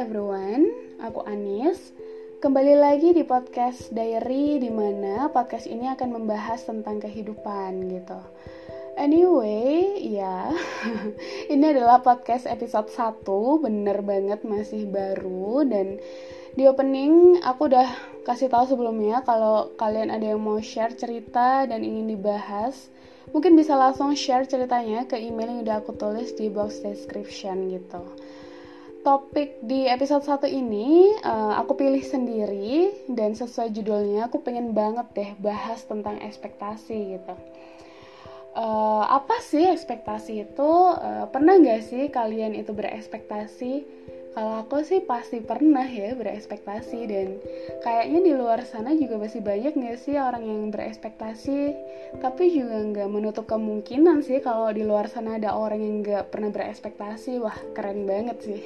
everyone, aku Anis. Kembali lagi di podcast Diary di mana podcast ini akan membahas tentang kehidupan gitu. Anyway, ya. ini adalah podcast episode 1, bener banget masih baru dan di opening aku udah kasih tahu sebelumnya kalau kalian ada yang mau share cerita dan ingin dibahas, mungkin bisa langsung share ceritanya ke email yang udah aku tulis di box description gitu topik di episode 1 ini uh, aku pilih sendiri dan sesuai judulnya aku pengen banget deh bahas tentang ekspektasi gitu. Uh, apa sih ekspektasi itu? Uh, pernah nggak sih kalian itu berekspektasi kalau aku sih pasti pernah ya berekspektasi dan kayaknya di luar sana juga masih banyak nggak sih orang yang berekspektasi? Tapi juga nggak menutup kemungkinan sih kalau di luar sana ada orang yang nggak pernah berekspektasi. Wah keren banget sih.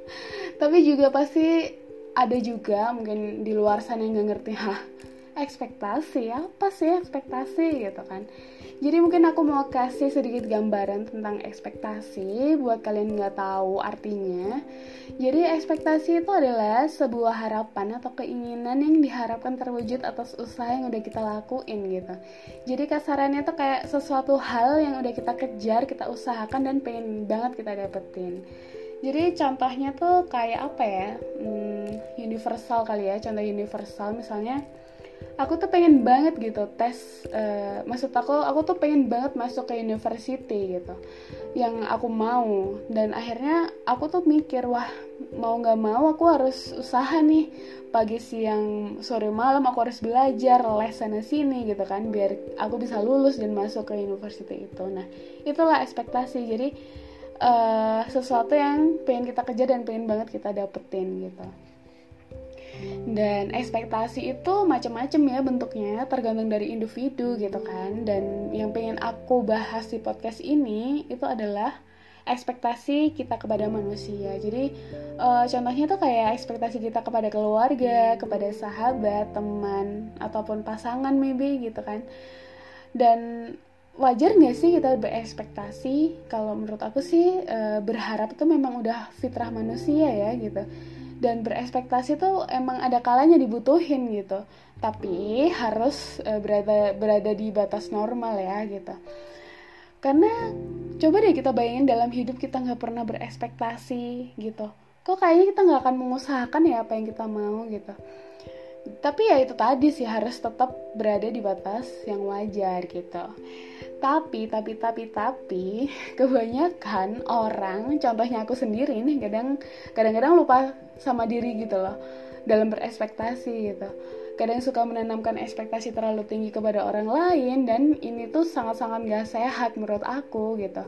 Tapi juga pasti ada juga mungkin di luar sana yang nggak ngerti hah ekspektasi apa sih ekspektasi gitu kan jadi mungkin aku mau kasih sedikit gambaran tentang ekspektasi buat kalian nggak tahu artinya. Jadi ekspektasi itu adalah sebuah harapan atau keinginan yang diharapkan terwujud atas usaha yang udah kita lakuin gitu. Jadi kasarannya tuh kayak sesuatu hal yang udah kita kejar, kita usahakan dan pengen banget kita dapetin. Jadi contohnya tuh kayak apa ya? Hmm, universal kali ya, contoh universal misalnya aku tuh pengen banget gitu tes uh, maksud aku aku tuh pengen banget masuk ke university gitu yang aku mau. Dan akhirnya aku tuh mikir wah mau nggak mau aku harus usaha nih. Pagi siang sore malam aku harus belajar les sana sini gitu kan biar aku bisa lulus dan masuk ke university itu. Nah itulah ekspektasi. Jadi uh, sesuatu yang pengen kita kejar dan pengen banget kita dapetin gitu dan ekspektasi itu macam-macam ya bentuknya tergantung dari individu gitu kan. Dan yang pengen aku bahas di podcast ini itu adalah ekspektasi kita kepada manusia. Jadi uh, contohnya tuh kayak ekspektasi kita kepada keluarga kepada sahabat teman ataupun pasangan maybe gitu kan. Dan wajar nggak sih kita berekspektasi? Kalau menurut aku sih uh, berharap itu memang udah fitrah manusia ya gitu dan berekspektasi tuh emang ada kalanya dibutuhin gitu. Tapi harus uh, berada berada di batas normal ya gitu. Karena coba deh kita bayangin dalam hidup kita nggak pernah berekspektasi gitu. Kok kayaknya kita nggak akan mengusahakan ya apa yang kita mau gitu. Tapi ya itu tadi sih harus tetap berada di batas yang wajar gitu. Tapi tapi tapi tapi kebanyakan orang contohnya aku sendiri nih kadang kadang-kadang lupa sama diri gitu loh dalam berekspektasi gitu. Kadang suka menanamkan ekspektasi terlalu tinggi kepada orang lain dan ini tuh sangat-sangat gak sehat menurut aku gitu.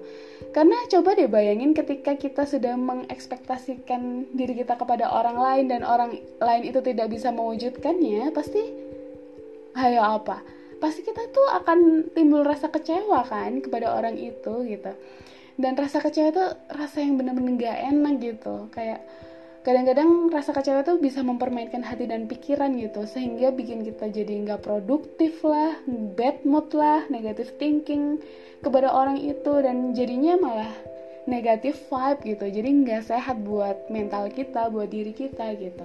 Karena coba deh bayangin ketika kita sudah mengekspektasikan diri kita kepada orang lain dan orang lain itu tidak bisa mewujudkannya pasti ayo apa? Pasti kita tuh akan timbul rasa kecewa kan kepada orang itu gitu. Dan rasa kecewa itu rasa yang bener-bener gak enak gitu kayak kadang-kadang rasa kecewa itu bisa mempermainkan hati dan pikiran gitu sehingga bikin kita jadi nggak produktif lah bad mood lah negative thinking kepada orang itu dan jadinya malah negatif vibe gitu jadi nggak sehat buat mental kita buat diri kita gitu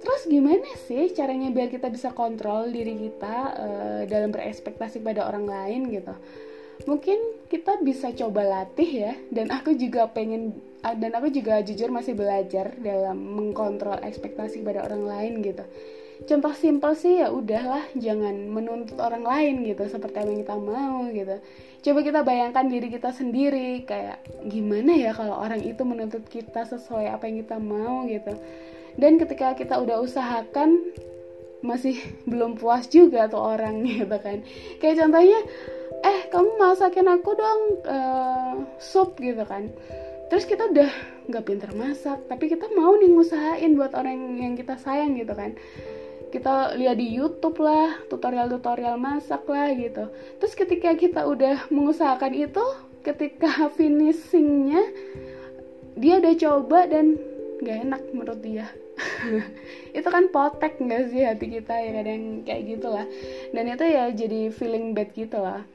Terus gimana sih caranya biar kita bisa kontrol diri kita uh, dalam berekspektasi pada orang lain gitu? Mungkin kita bisa coba latih ya, dan aku juga pengen dan aku juga jujur masih belajar dalam mengkontrol ekspektasi pada orang lain gitu. Contoh simpel sih ya udahlah, jangan menuntut orang lain gitu seperti apa yang kita mau gitu. Coba kita bayangkan diri kita sendiri kayak gimana ya kalau orang itu menuntut kita sesuai apa yang kita mau gitu dan ketika kita udah usahakan masih belum puas juga tuh orang gitu kan kayak contohnya eh kamu masakin aku dong uh, sup gitu kan terus kita udah nggak pinter masak tapi kita mau nih ngusahain buat orang yang kita sayang gitu kan. Kita lihat di YouTube lah tutorial-tutorial masak lah gitu. Terus ketika kita udah mengusahakan itu ketika finishingnya dia udah coba dan nggak enak menurut dia. Itu kan potek nggak sih hati kita ya kadang kayak gitulah. Dan itu ya jadi feeling bad gitu lah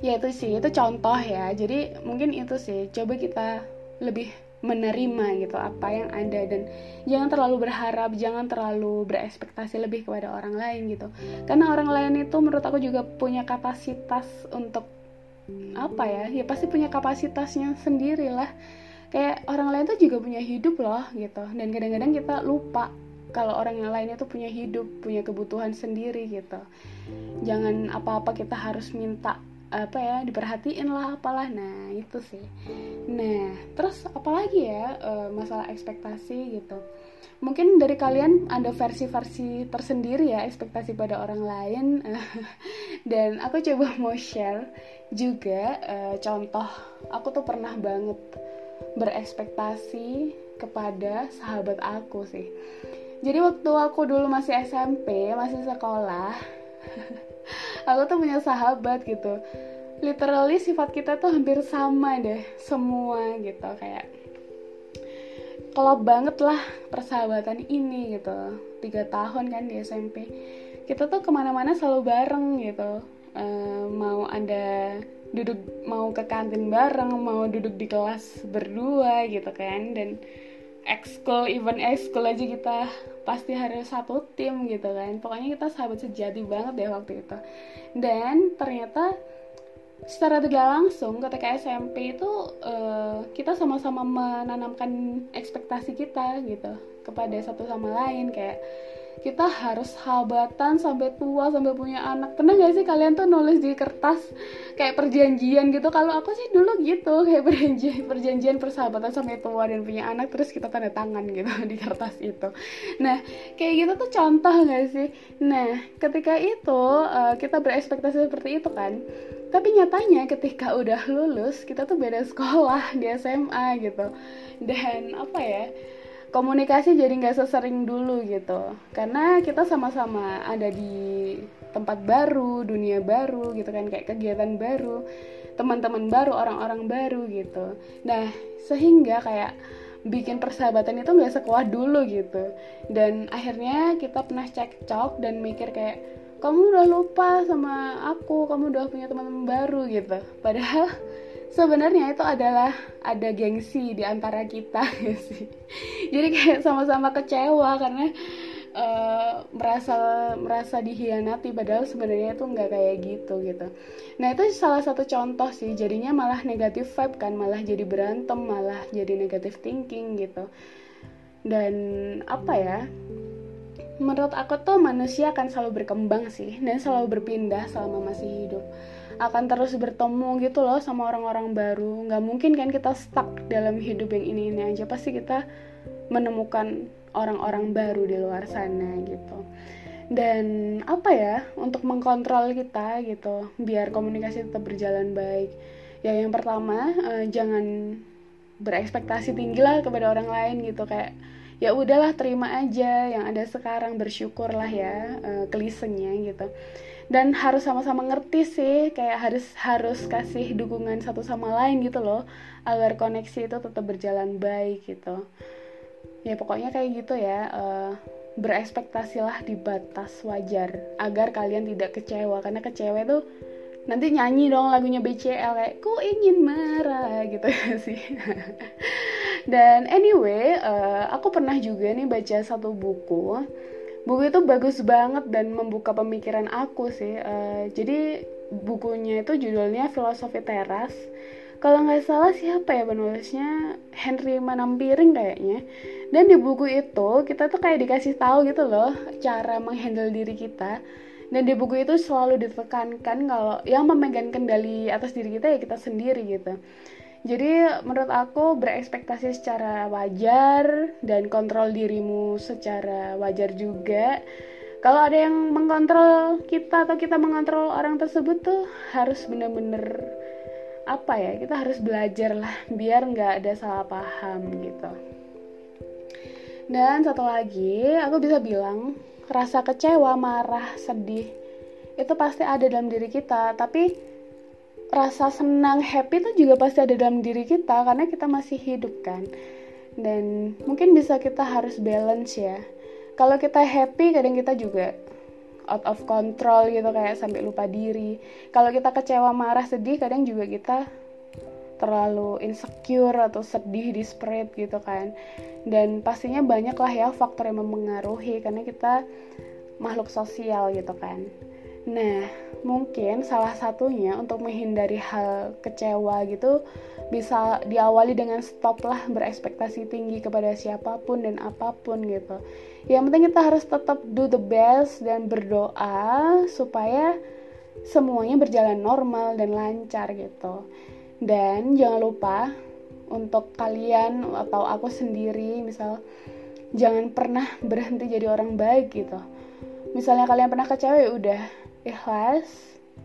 ya itu sih itu contoh ya. Jadi mungkin itu sih coba kita lebih menerima gitu apa yang ada. Dan jangan terlalu berharap jangan terlalu berekspektasi lebih kepada orang lain gitu. Karena orang lain itu menurut aku juga punya kapasitas untuk apa ya ya pasti punya kapasitasnya sendiri lah. Kayak orang lain tuh juga punya hidup loh gitu. Dan kadang-kadang kita lupa kalau orang yang lain itu punya hidup punya kebutuhan sendiri gitu. Jangan apa-apa kita harus minta apa ya diperhatiin lah apalah. Nah itu sih. Nah terus apalagi ya uh, masalah ekspektasi gitu. Mungkin dari kalian ada versi-versi tersendiri ya ekspektasi pada orang lain. Dan aku coba mau share juga uh, contoh. Aku tuh pernah banget berekspektasi kepada sahabat aku sih. Jadi waktu aku dulu masih SMP masih sekolah aku tuh punya sahabat gitu. Literally sifat kita tuh hampir sama deh semua gitu. Kayak kalau banget lah persahabatan ini gitu. Tiga tahun kan di SMP kita tuh ke mana-mana selalu bareng gitu. E, mau ada duduk mau ke kantin bareng mau duduk di kelas berdua gitu kan. Dan ekskul even ekskul aja kita pasti harus satu tim gitu kan. Pokoknya kita sahabat sejati banget deh waktu itu. Dan ternyata secara tidak langsung ketika SMP itu uh, kita sama-sama menanamkan ekspektasi kita gitu kepada satu sama lain. Kayak kita harus sahabatan sampai tua sampai punya anak. Pernah gak sih kalian tuh nulis di kertas kayak perjanjian gitu? Kalau aku sih dulu gitu kayak perjanjian perjanjian persahabatan sampai tua dan punya anak terus kita tanda tangan gitu di kertas itu. Nah kayak gitu tuh contoh gak sih? Nah ketika itu uh, kita berekspektasi seperti itu kan. Tapi nyatanya ketika udah lulus kita tuh beda sekolah di SMA gitu. Dan apa ya komunikasi jadi nggak sesering dulu gitu. Karena kita sama-sama ada di tempat baru dunia baru gitu kan kayak kegiatan baru teman-teman baru orang-orang baru gitu. Nah sehingga kayak bikin persahabatan itu nggak sekuat dulu gitu. Dan akhirnya kita pernah cekcok dan mikir kayak kamu udah lupa sama aku kamu udah punya teman-teman baru gitu. Padahal sebenarnya itu adalah ada gengsi di antara kita ya sih jadi kayak sama-sama kecewa karena uh, merasa merasa dihianati padahal sebenarnya itu nggak kayak gitu gitu. Nah itu salah satu contoh sih jadinya malah negatif vibe kan malah jadi berantem malah jadi negatif thinking gitu. Dan apa ya menurut aku tuh manusia akan selalu berkembang sih dan selalu berpindah selama masih hidup. Akan terus bertemu gitu loh sama orang-orang baru. Nggak mungkin kan kita stuck dalam hidup yang ini ini aja. Pasti kita menemukan orang-orang baru di luar sana gitu. Dan apa ya untuk mengkontrol kita gitu biar komunikasi tetap berjalan baik. Ya yang pertama uh, jangan berekspektasi tinggi lah kepada orang lain gitu. Kayak ya udahlah terima aja yang ada sekarang bersyukurlah ya uh, klisenya gitu. Dan harus sama-sama ngerti sih kayak harus harus kasih dukungan satu sama lain gitu loh agar koneksi itu tetap berjalan baik gitu ya pokoknya kayak gitu ya uh, berekspektasilah di batas wajar agar kalian tidak kecewa. Karena kecewa tuh nanti nyanyi dong lagunya BCL kayak ku ingin marah gitu sih? Dan anyway uh, aku pernah juga nih baca satu buku. Buku itu bagus banget dan membuka pemikiran aku sih uh, jadi bukunya itu judulnya filosofi teras kalau nggak salah siapa ya penulisnya? Henry Manampiring kayaknya. Dan di buku itu kita tuh kayak dikasih tahu gitu loh cara menghandle diri kita. Dan di buku itu selalu ditekankan kalau yang memegang kendali atas diri kita ya kita sendiri gitu. Jadi menurut aku berekspektasi secara wajar dan kontrol dirimu secara wajar juga. Kalau ada yang mengkontrol kita atau kita mengontrol orang tersebut tuh harus bener-bener apa ya kita harus belajar lah biar nggak ada salah paham gitu. Dan satu lagi aku bisa bilang rasa kecewa, marah, sedih itu pasti ada dalam diri kita. Tapi rasa senang happy itu juga pasti ada dalam diri kita karena kita masih hidup kan. Dan mungkin bisa kita harus balance ya. Kalau kita happy kadang kita juga out of control gitu kayak sampai lupa diri. Kalau kita kecewa marah sedih kadang juga kita terlalu insecure atau sedih di spread gitu kan. Dan pastinya banyak lah ya faktor yang mempengaruhi karena kita makhluk sosial gitu kan. Nah mungkin salah satunya untuk menghindari hal kecewa gitu bisa diawali dengan stop lah berekspektasi tinggi kepada siapa pun dan apa pun gitu yang penting kita harus tetap do the best dan berdoa supaya semuanya berjalan normal dan lancar gitu. Dan jangan lupa untuk kalian atau aku sendiri misal jangan pernah berhenti jadi orang baik gitu. Misalnya kalian pernah kecewa ya udah ikhlas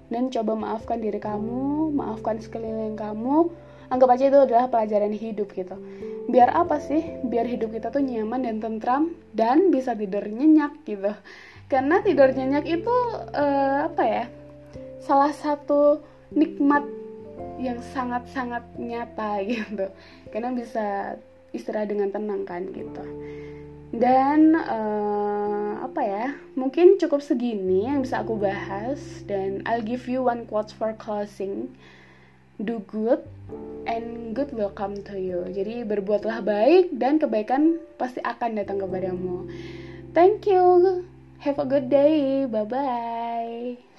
dan coba maafkan diri kamu maafkan sekeliling kamu. Anggap aja itu adalah pelajaran hidup gitu biar apa sih? Biar hidup kita tuh nyaman dan tentram dan bisa tidur nyenyak gitu. Karena tidur nyenyak itu uh, apa ya salah satu nikmat yang sangat-sangat nyata gitu. Karena bisa istirahat dengan tenang kan gitu. Dan uh, apa ya mungkin cukup segini yang bisa aku bahas dan I'll give you one quote for closing do good and good will come to you. Jadi berbuatlah baik dan kebaikan pasti akan datang kepadamu. Thank you. Have a good day. Bye bye